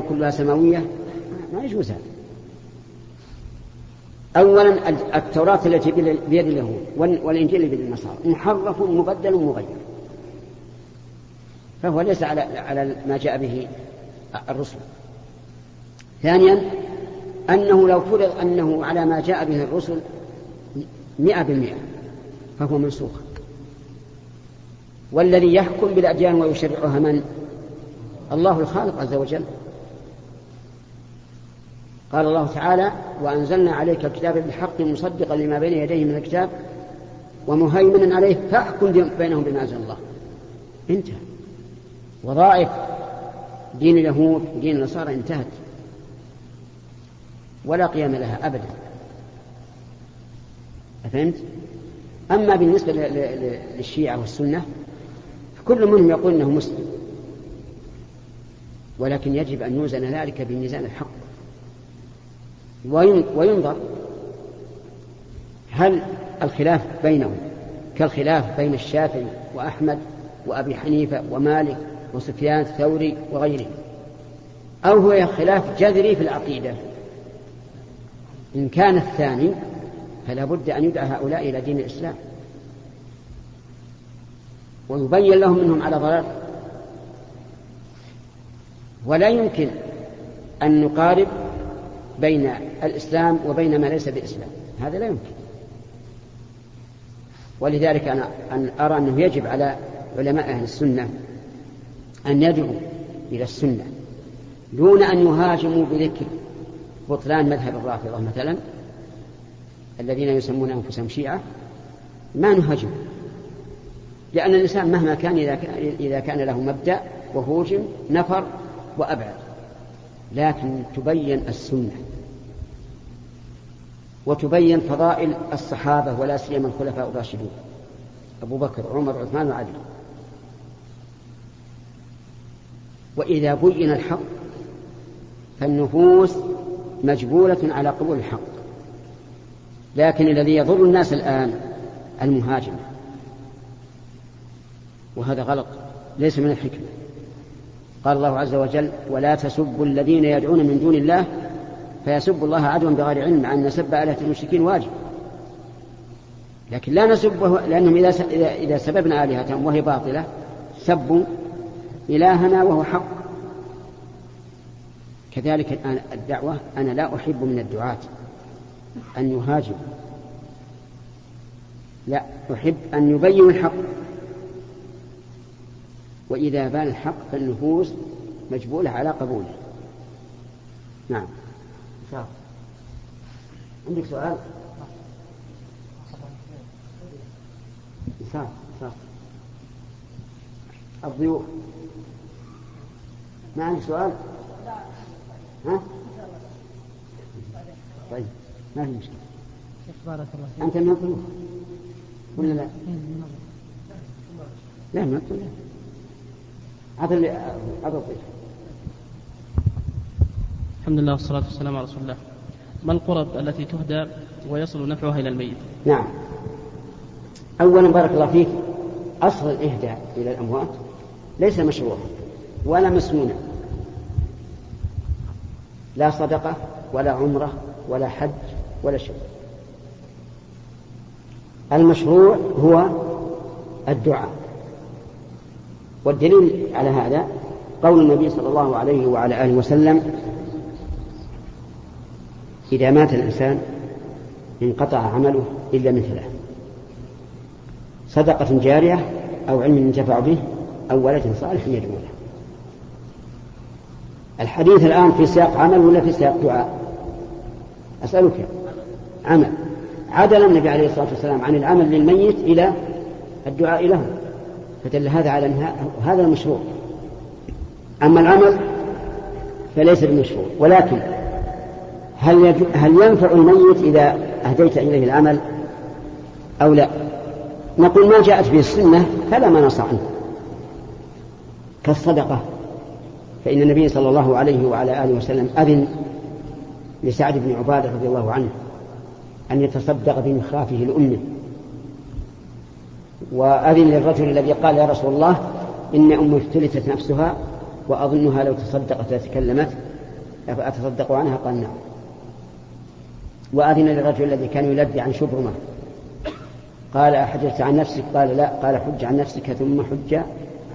كلها سماوية ما يجوز هذا. أولا التوراة التي بيد اليهود والإنجيل بيد النصارى محرف مبدل مغير. فهو ليس على على ما جاء به الرسل. ثانيا أنه لو فرض أنه على ما جاء به الرسل مئة بالمئة فهو منسوخ. والذي يحكم بالأديان ويشرعها من؟ الله الخالق عز وجل. قال الله تعالى وأنزلنا عليك الكتاب بالحق مصدقا لما بين يديه من الكتاب ومهيمنا عليه فاحكم بينهم بما أنزل الله. انتهى. وظائف دين اليهود ودين النصارى انتهت. ولا قيام لها أبدا. أفهمت؟ أما بالنسبة للشيعة والسنة فكل منهم يقول أنه مسلم. ولكن يجب أن يوزن ذلك بميزان الحق. وينظر هل الخلاف بينهم كالخلاف بين الشافعي وأحمد وأبي حنيفة ومالك وسفيان الثوري وغيره أو هو خلاف جذري في العقيدة. إن كان الثاني فلا بد أن يدعى هؤلاء إلى دين الإسلام. ويبين لهم منهم على ضلال. ولا يمكن أن نقارب بين الإسلام وبين ما ليس بإسلام. هذا لا يمكن. ولذلك أنا أن أرى أنه يجب على علماء أهل السنة أن يدعوا إلى السنة دون أن يهاجموا بذكر بطلان مذهب الرافضة مثلا الذين يسمون أنفسهم شيعة. ما نهاجم لأن الإنسان مهما كان إذا كان, له مبدأ وهوجم نفر وأبعد. لكن تبين السنة وتبين فضائل الصحابة ولا سيما الخلفاء الراشدون. أبو بكر عمر عثمان وعلي. وإذا بين الحق فالنفوس مجبولة على قبول الحق. لكن الذي يضر الناس الآن المهاجمة وهذا غلط ليس من الحكمة. قال الله عز وجل ولا تسبوا الذين يدعون من دون الله فيسبوا الله عدوا بغير علم مع أن سب آلهة المشركين واجب. لكن لا نسبه لأنهم إذا إذا سببنا آلهتهم وهي باطلة سبوا إلهنا وهو حق. كذلك الدعوة أنا لا أحب من الدعاة أن يهاجموا لا أحب أن يبينوا الحق. وإذا بان الحق فالنفوس مجبولة على قبوله. نعم. عندك سؤال؟ صح صح الضيوف. ما عندك سؤال؟ ها؟ طيب ما في مشكلة. بارك الله أنت من الضيوف؟ ولا لا؟ لا من هذا هذا الضيف الحمد لله والصلاة والسلام على رسول الله. ما القرب التي تهدى ويصل نفعها إلى الميت؟ نعم. أولا بارك الله فيك أصل الإهداء إلى الأموات ليس مشروعا ولا مسنونا لا صدقة ولا عمرة ولا حج ولا شيء المشروع هو الدعاء. والدليل على هذا قول النبي صلى الله عليه وعلى آله وسلم إذا مات الإنسان انقطع عمله إلا من ثلاث صدقة جارية أو علم ينتفع به أو ولد صالح يدعو له. الحديث الآن في سياق عمل ولا في سياق دعاء؟ أسألك عمل عدل النبي عليه الصلاة والسلام عن العمل للميت إلى الدعاء له. فدل هذا على أن هذا المشروع. أما العمل فليس بمشروع. ولكن هل هل ينفع الميت إذا أهديت إليه العمل أو لا؟ نقول ما جاءت به السنة فلا ما نص عنه. كالصدقة. فإن النبي صلى الله عليه وعلى آله وسلم أذن لسعد بن عبادة رضي الله عنه أن يتصدق بمخافه لأمه وأذن للرجل الذي قال يا رسول الله إن أمي افتلتت نفسها وأظنها لو تصدقت وتكلمت أتصدق عنها؟ قال نعم. وأذن للرجل الذي كان يلبي عن شبرمة قال أحججت عن نفسك؟ قال لا قال حج عن نفسك ثم حج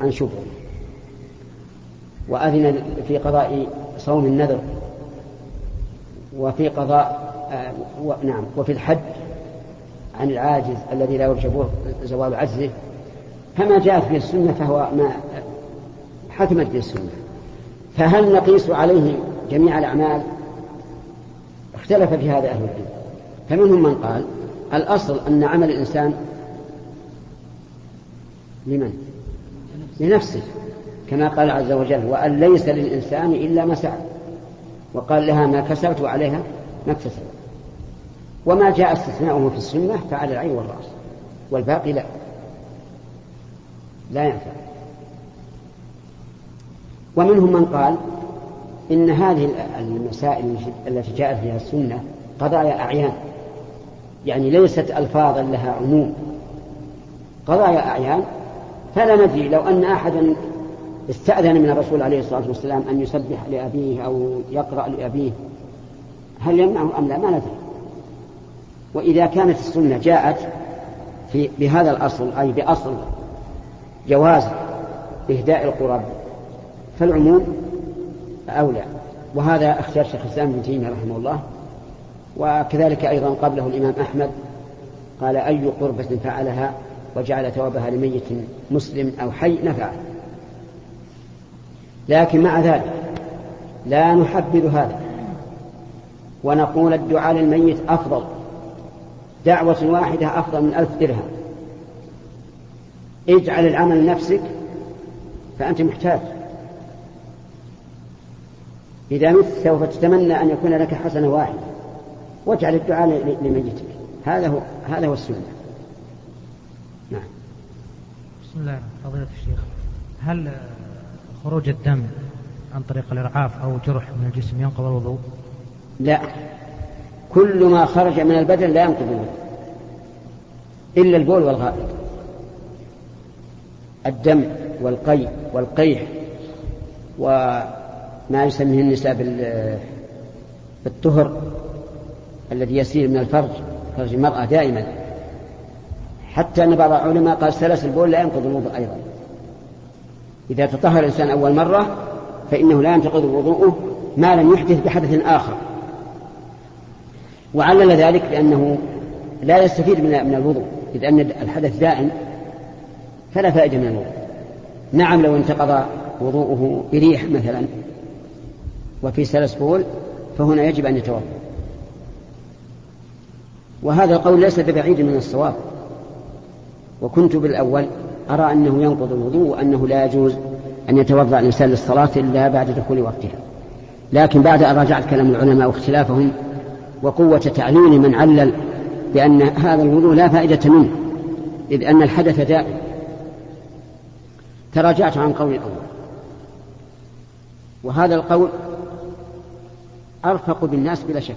عن شبرمة وأذن في قضاء صوم النذر وفي قضاء آه و... نعم وفي الحج عن العاجز الذي لا يرجى زوال عجزه فما جاءت به السنة فهو ما حكمت به السنة. فهل نقيس عليه جميع الأعمال؟ اختلف في هذا أهل العلم. فمنهم من قال الأصل أن عمل الإنسان لمن؟ لنفسه كما قال عز وجل وأن ليس للإنسان إلا ما سعى وقال لها ما كسبت وعليها ما اكتسبت وما جاء استثناؤه في السنة فعلى العين والرأس والباقي لا. لا ينفع. ومنهم من قال إن هذه المسائل التي جاءت فيها السنة قضايا أعيان. يعني ليست ألفاظا لها عموم. قضايا أعيان. فلا ندري لو أن أحدا استأذن من الرسول عليه الصلاة والسلام أن يسبح لأبيه أو يقرأ لأبيه هل يمنعه أم لا؟ ما ندري. وإذا كانت السنة جاءت في بهذا الأصل أي بأصل جواز إهداء القرب فالعموم أولى. وهذا اختيار شيخ الإسلام ابن تيمية رحمه الله. وكذلك أيضا قبله الإمام أحمد قال أي قربة فعلها وجعل ثوابها لميت مسلم أو حي نفعه. لكن مع ذلك لا نحبذ هذا. ونقول الدعاء للميت أفضل. دعوة واحدة أفضل من ألف درهم. اجعل العمل لنفسك فأنت محتاج. إذا مت سوف تتمنى أن يكون لك حسنة واحدة. واجعل الدعاء لميتك. هذا هو هذا هو السنة. نعم. بسم الله فضيلة الشيخ هل خروج الدم عن طريق الإرعاف أو جرح من الجسم ينقض الوضوء؟ لا. كل ما خرج من البدن لا ينقض الوضوء إلا البول والغائط. الدم والقي والقيح وما يسميه النساء بالطهر الذي يسير من الفرج فرج المرأة دائما. حتى أن بعض العلماء قال سلس البول لا ينقض الوضوء أيضا. إذا تطهر الإنسان أول مرة فإنه لا ينتقض وضوءه ما لم يحدث بحدث آخر. وعلل ذلك بأنه لا يستفيد من من الوضوء إذ أن الحدث دائم فلا فائدة من الوضوء. نعم لو انتقض وضوءه بريح مثلا وفي سلس بول فهنا يجب أن يتوضأ. وهذا القول ليس ببعيد من الصواب. وكنت بالأول أرى أنه ينقض الوضوء وأنه لا يجوز أن يتوضأ الإنسان للصلاة إلا بعد دخول وقتها. لكن بعد أن راجعت كلام العلماء واختلافهم وقوة تعليل من علل بأن هذا الوضوء لا فائدة منه إذ أن الحدث دائم تراجعت عن قول الأول. وهذا القول أرفق بالناس بلا شك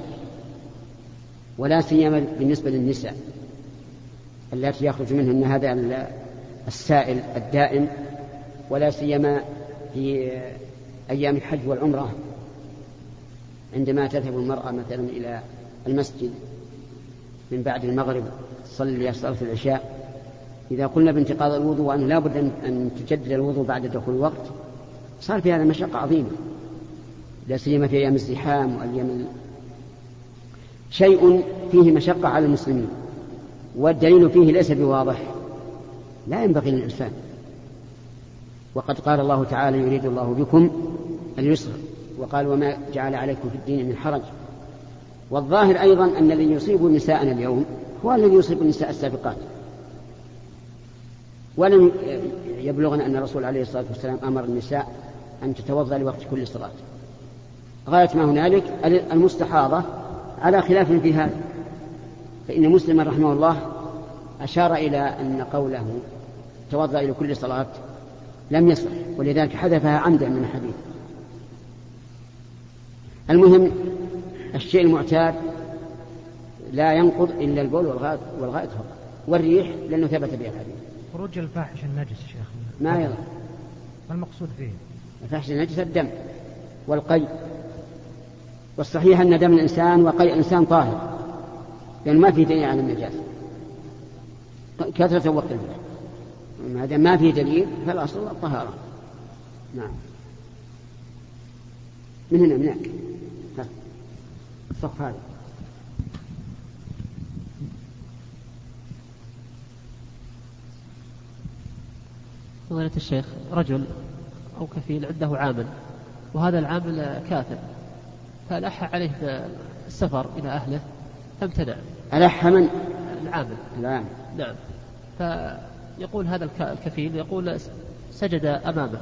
ولا سيما بالنسبة للنساء التي يخرج منهن هذا السائل الدائم ولا سيما في أيام الحج والعمرة. عندما تذهب المرأة مثلا إلى المسجد من بعد المغرب تصلي صلاة العشاء إذا قلنا بانتقاض الوضوء وأنه لا بد أن تجدد الوضوء بعد دخول الوقت صار في هذا مشقة عظيمة. لا سيما في أيام الزحام وأيام شيء فيه مشقة على المسلمين والدليل فيه ليس بواضح. لا ينبغي للإنسان. وقد قال الله تعالى يريد الله بكم اليسر. وقال وما جعل عليكم في الدين من حرج. والظاهر أيضا أن الذي يصيب نساءنا اليوم هو الذي يصيب النساء السابقات. ولم يبلغنا أن الرسول عليه الصلاة والسلام أمر النساء أن تتوضأ لوقت كل صلاة. غاية ما هنالك المستحاضة على خلاف في هذا. فإن مسلما رحمه الله أشار إلى أن قوله توضأ إلى كل صلاة لم يصح ولذلك حذفها عمدا من الحديث. المهم الشيء المعتاد لا ينقض إلا البول والغائط والغائط فقط والريح لأنه ثبت به الحديث خروج الفاحش النجس شيخ. ما يضر ما المقصود فيه؟ الفحش النجس الدم والقي. والصحيح أن دم الإنسان وقي الإنسان طاهر لأن ما في دليل على النجاسة كثرة وقت ما دام ما في دليل فالأصل الطهارة نعم. من هنا من هناك. الصف هذا. فضيلة الشيخ رجل أو كفيل عنده عامل وهذا العامل كافر فألح عليه بالسفر إلى أهله فامتنع. ألح من؟ العامل. العامل. نعم. فيقول هذا الكفيل يقول سجد أمامه.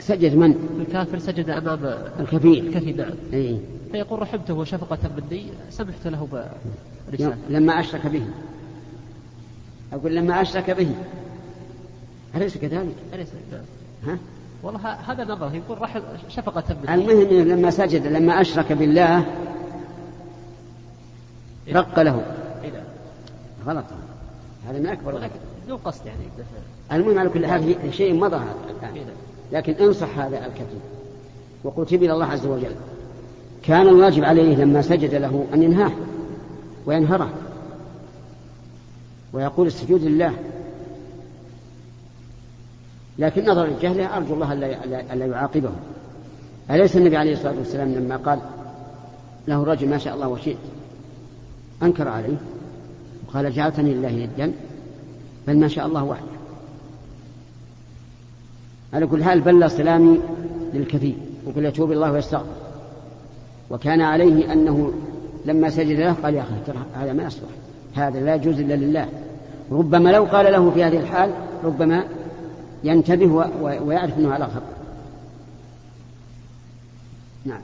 سجد من؟ الكافر سجد أمام الكفيل. الكفيل نعم. إيه؟ فيقول رحمته شفقة مني سمحت له برسالة لما أشرك به. أقول لما أشرك به. أليس كذلك؟ أليس نعم ها؟ والله هذا نظر يقول رحم شفقة مني المهم لما سجد لما أشرك بالله رق له. إيه. نعم. غلط. هذا من أكبر ولكن بدون قصد يعني. المهم على كل حال شيء مضى هذا الآن. إيه. نعم. لكن انصح هذا الكفيل وقل تب إلى الله عز وجل. كان الواجب عليه لما سجد له أن ينهاه وينهره. ويقول السجود لله. لكن نظرا لجهله أرجو الله ألا يعاقبه. أليس النبي عليه الصلاة والسلام لما قال له الرجل ما شاء الله وشئت أنكر عليه وقال جعلتني لله يدا بل ما شاء الله وحده. على كل حال بلغ سلامي للكثير وقل يتوب الله ويستغفر. وكان عليه أنه لما سجد له قال يا أخي هذا ما يصلح هذا لا يجوز إلا لله. ربما لو قال له في هذه الحال ربما ينتبه ويعرف أنه على خطأ. نعم.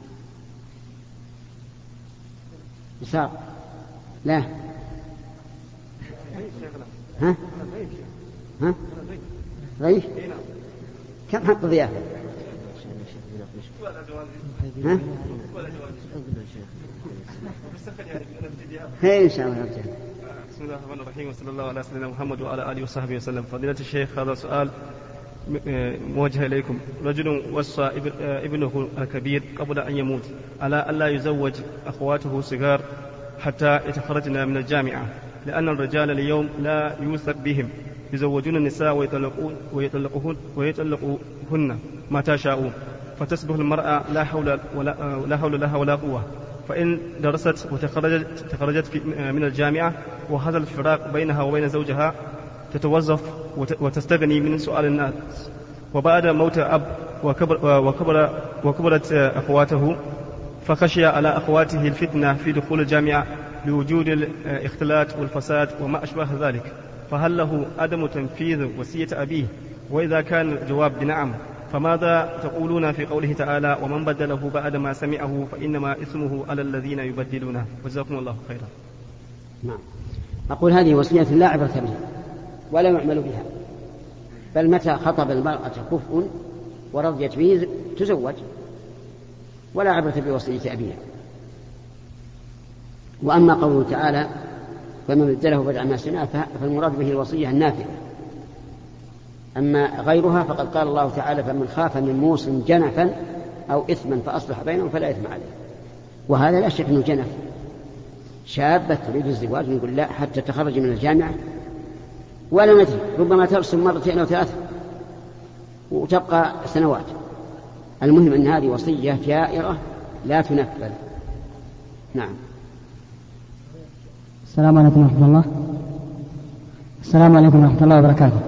يسار. لا. ها؟ ها؟ ضيف كم حق ضيافة إن شاء الله بسم الله الرحمن الرحيم وصلى الله على سيدنا محمد وعلى آله وصحبه وسلم. فضيلة الشيخ هذا سؤال موجه إليكم. رجل وصى ابنه الكبير قبل أن يموت. على ألا يزوج أخواته الصغار حتى يتخرجن من الجامعة؟ لأن الرجال اليوم لا يوثق بهم. يزوجون النساء ويطلقون ويطلقهن ويطلقهن متى شاءوا. فتصبح المرأة لا حول ولا, لا حول لها ولا قوة. فإن درست وتخرجت تخرجت من الجامعة وهذا الفراق بينها وبين زوجها تتوظف وتستغني من سؤال الناس. وبعد موت أب وكبر وكبر وكبرت أخواته فخشي على أخواته الفتنة في دخول الجامعة لوجود الاختلاط والفساد وما أشبه ذلك. فهل له عدم تنفيذ وصية أبيه؟ وإذا كان الجواب بنعم. فماذا تقولون في قوله تعالى ومن بدله بعد ما سمعه فإنما اسمه على الذين يبدلونه؟ جزاكم الله خيرا. نعم. أقول هذه وصية لا عبرة بها ولا يعمل بها. بل متى خطب المرأة كفء ورضيت به تزوج. ولا عبرة بوصية أبيها. وأما قوله تعالى فمن بدله بعد ما سمع فالمراد به الوصية النافذة. أما غيرها فقد قال الله تعالى فمن خاف من موص جنفا أو إثما فأصلح بينهم فلا إثم عليه. وهذا لا شك أنه جنف. شابة تريد الزواج نقول لا حتى تخرج من الجامعة. ولا ندري ربما ترسم مرتين أو ثلاث وتبقى سنوات. المهم أن هذه وصية جائرة لا تنفذ. نعم. السلام عليكم ورحمة الله. السلام عليكم ورحمة الله وبركاته.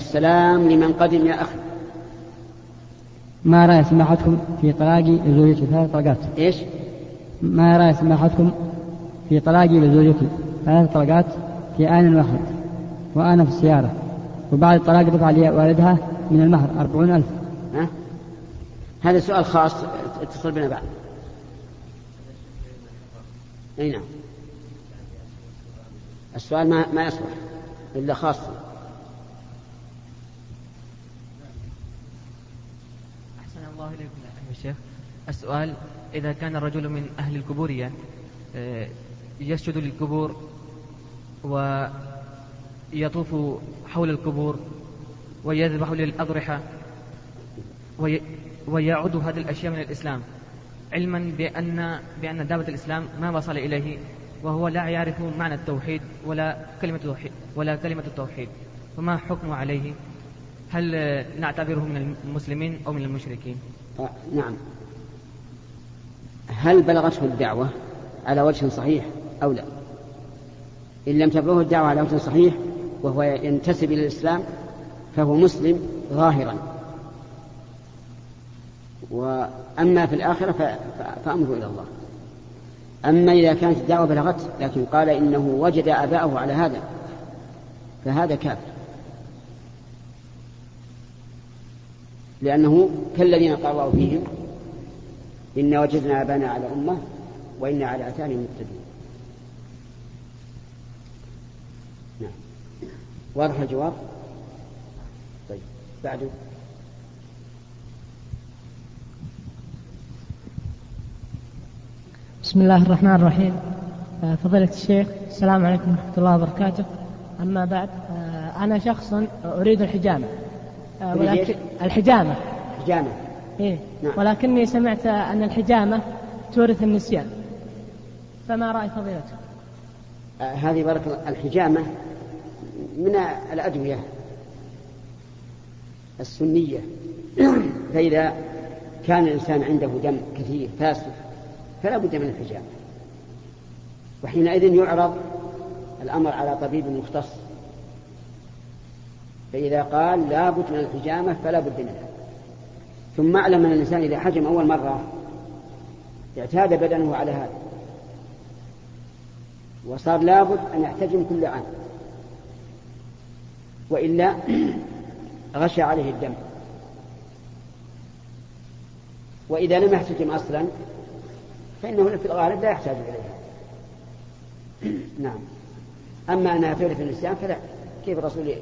السلام لمن قدم يا أخي. ما رأي سماحتكم في طلاقي لزوجتي ثلاث طلقات؟ إيش؟ ما رأي سماحتكم في طلاقي لزوجتي ثلاث طلقات في آن واحد وأنا في السيارة؟ وبعد الطلاق دفع لي والدها من المهر أربعون ألف. ها؟ هذا سؤال خاص اتصل بنا بعد. أي نعم. السؤال ما ما يصلح إلا خاصة أحسن الله إليكم يا الشيخ السؤال إذا كان الرجل من أهل القبورية آه، يسجد للقبور ويطوف حول القبور ويذبح للأضرحة وي... ويعد هذه الأشياء من الإسلام علما بأن بأن دعوة الإسلام ما وصل إليه وهو لا يعرف معنى التوحيد ولا كلمة التوحيد ولا كلمة التوحيد فما حكمه عليه؟ هل نعتبره من المسلمين أو من المشركين؟ آه نعم هل بلغته الدعوة على وجه صحيح أو لا؟ إن لم تبلغه الدعوة على وجه صحيح وهو ينتسب إلى الإسلام فهو مسلم ظاهرا. وأما في الآخرة فأمره إلى الله. أما إذا كانت الدعوة بلغته لكن قال إنه وجد آباءه على هذا فهذا كافر. لأنه كالذين قال الله فيهم إنا وجدنا آبانا على أمة وإنا على آثارهم مقتدون نعم. واضح الجواب؟ طيب بعده بسم الله الرحمن الرحيم. آه، فضيلة الشيخ السلام عليكم ورحمة الله وبركاته. أما بعد آه، أنا شخص أريد الحجامة. آه، ولكن الحجامة. حجامة. إيه. نعم. ولكني سمعت أن الحجامة تورث النسيان. فما رأي فضيلته؟ هذه بارك الله الحجامة من الأدوية السنية. فإذا كان الإنسان عنده دم كثير فاسد فلا بد من الحجامة. وحينئذ يعرض الأمر على طبيب مختص. فإذا قال لا بد من الحجامة فلا بد منها. ثم أعلم أن الإنسان إذا حجم أول مرة اعتاد بدنه على هذا. وصار لابد أن يحتجم كل عام. وإلا غشى عليه الدم. وإذا لم يحتجم أصلا فإنه في الغالب لا يحتاج إليها نعم. أما أنها تورث النسيان فلا. كيف الرسول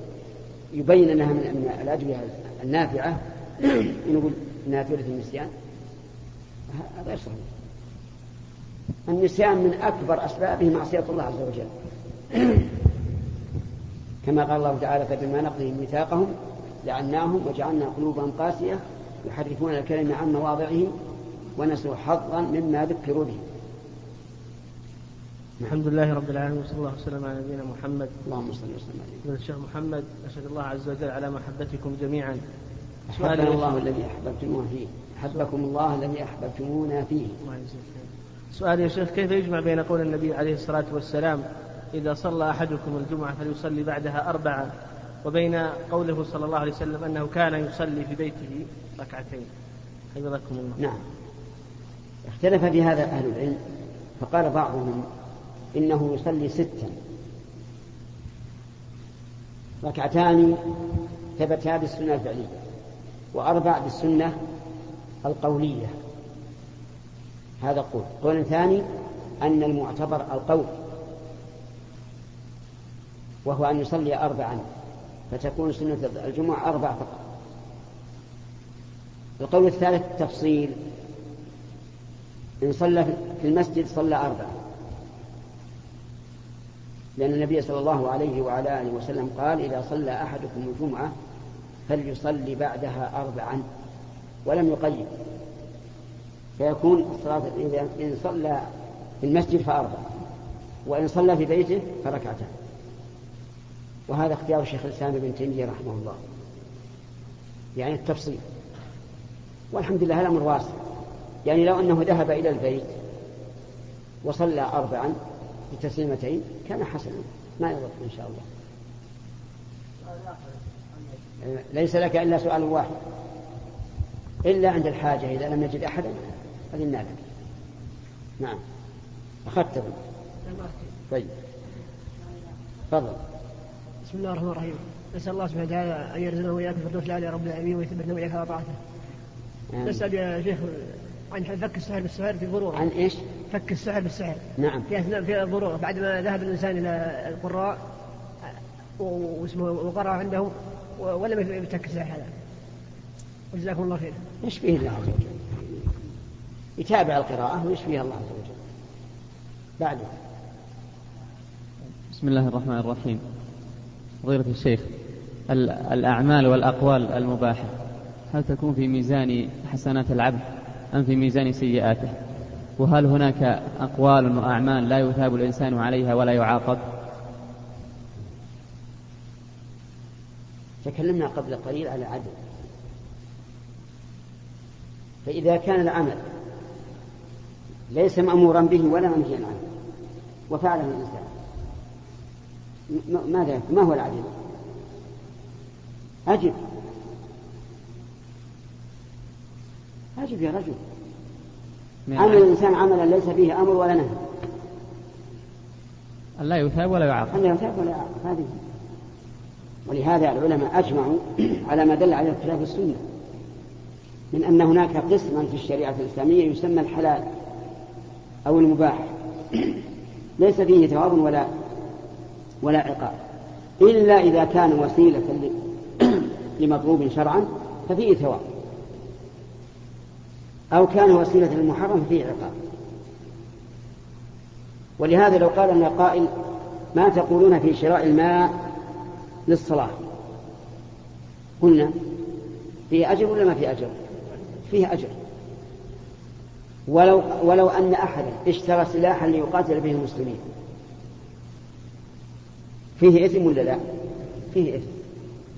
يبين أنها من الأدوية النافعة؟ يقول أنها تورث النسيان. هذا غير صحيح. النسيان من أكبر أسبابه معصية الله عز وجل. كما قال الله تعالى فبما نقضهم ميثاقهم لعناهم وجعلنا قلوبهم قاسية يحرفون الكلمة عن مواضعه ونسوا حظا مما ذكروا به. الحمد لله رب العالمين وصلى الله وسلم على نبينا محمد. اللهم صل وسلم عليه. الشيخ محمد أشهد الله عز وجل على محبتكم جميعا. أحبنا الله. الذي أحببتمونا فيه. أحبكم الله الذي أحببتمونا فيه. سؤال يا شيخ كيف يجمع بين قول النبي عليه الصلاة والسلام إذا صلى أحدكم الجمعة فليصلي بعدها أربعة وبين قوله صلى الله عليه وسلم أنه كان يصلي في بيته ركعتين؟ حفظكم الله. نعم. اختلف في هذا أهل العلم فقال بعضهم إنه يصلي ستا. ركعتان ثبتا بالسنة الفعلية. وأربع بالسنة القولية. هذا قول. قول ثاني أن المعتبر القول وهو أن يصلي أربعا فتكون سنة الجمعة أربع فقط. القول الثالث التفصيل إن صلى في المسجد صلى أربعة لأن النبي صلى الله عليه وعلى آله وسلم قال إذا صلى أحدكم الجمعة فليصلي بعدها أربعا ولم يقيد فيكون الصلاة إذا إن صلى في المسجد فأربع وإن صلى في بيته فركعتان. وهذا اختيار الشيخ الإسلام ابن تيمية رحمه الله. يعني التفصيل. والحمد لله الأمر واسع. يعني لو أنه ذهب إلى البيت وصلى أربعا بتسليمتين كان حسنا. ما يضر إن شاء الله. ليس لك إلا سؤال واحد إلا عند الحاجة إذا لم نجد أحدا أذنا لك نعم أخذت طيب تفضل بسم الله الرحمن الرحيم نسأل الله سبحانه وتعالى أن يرزقنا وإياك الفردوس الأعلى رب العالمين ويثبتنا وإياك على طاعته. نسأل يا شيخ عن فك السحر بالسحر في الضرورة. عن إيش؟ فك السحر بالسحر. نعم. في أثناء في الضرورة بعد ما ذهب الإنسان إلى القراء واسمه وقرأ عندهم ولم يفتك السحر هذا. وجزاكم الله خير. يشفيه الله عز وجل. يتابع القراءة ويشفيها الله عز وجل. بعده. بسم الله الرحمن الرحيم. فضيلة الشيخ الأعمال والأقوال المباحة هل تكون في ميزان حسنات العبد أم في ميزان سيئاته وهل هناك أقوال وأعمال لا يثاب الإنسان عليها ولا يعاقب تكلمنا قبل قليل على عدل. فإذا كان العمل ليس مأمورا به ولا منهيا عنه وفعله الإنسان ماذا ما هو العدل؟ أجب أجب يا رجل. عمل الإنسان عملا ليس فيه أمر ولا نهي. لا يثاب ولا يعاقب. لا يثاب ولا يعاقب. هذه ولهذا العلماء أجمعوا على ما دل على الكتاب والسنة من أن هناك قسما في الشريعة الإسلامية يسمى الحلال أو المباح. ليس فيه ثواب ولا ولا عقاب. إلا إذا كان وسيلة لمطلوب شرعا ففيه ثواب. أو كان وسيلة للمحرم ففيه عقاب. ولهذا لو قال لنا قائل ما تقولون في شراء الماء للصلاة. قلنا فيه أجر ولا ما فيه أجر؟ فيه أجر. ولو, ولو أن أحدا اشترى سلاحا ليقاتل به المسلمين. فيه إثم ولا لا؟ فيه إثم.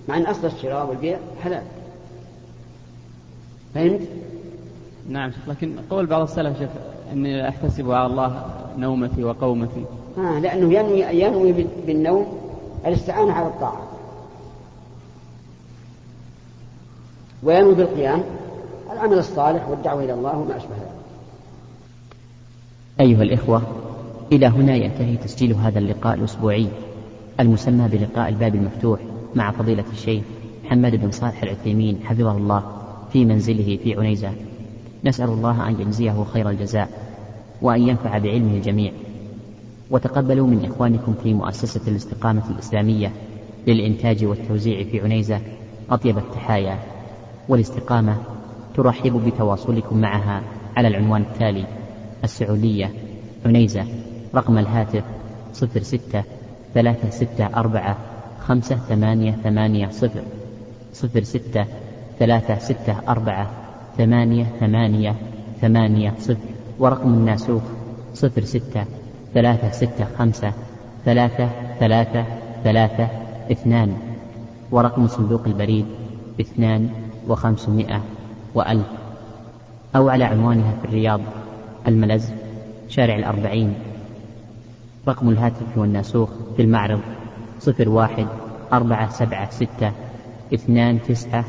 مع أن أصل الشراء والبيع حلال. فهمت؟ نعم لكن قول بعض السلف شيخ إني أحتسب على الله نومتي وقومتي. آه لأنه ينوي ينوي بالنوم الاستعانة على الطاعة. وينوي بالقيام العمل الصالح والدعوة إلى الله وما أشبه ذلك. أيها الإخوة إلى هنا ينتهي تسجيل هذا اللقاء الأسبوعي المسمى بلقاء الباب المفتوح مع فضيلة الشيخ محمد بن صالح العثيمين حفظه الله في منزله في عنيزة. نسأل الله أن يجزيه خير الجزاء وأن ينفع بعلمه الجميع. وتقبلوا من إخوانكم في مؤسسة الاستقامة الإسلامية للإنتاج والتوزيع في عنيزة أطيب التحايا. والاستقامة ترحب بتواصلكم معها على العنوان التالي السعودية عنيزة رقم الهاتف صفر ستة ثلاثة ستة أربعة خمسة ثمانية ثمانية صفر صفر ستة ثلاثة ستة أربعة ثمانية ثمانية ثمانية صفر ورقم الناسوخ صفر ستة ثلاثة ستة خمسة ثلاثة ثلاثة ثلاثة اثنان. ورقم صندوق البريد اثنان وخمسمائة وألف. أو على عنوانها في الرياض الملز شارع الأربعين. رقم الهاتف والناسوخ في المعرض صفر واحد أربعة سبعة ستة اثنان تسعة.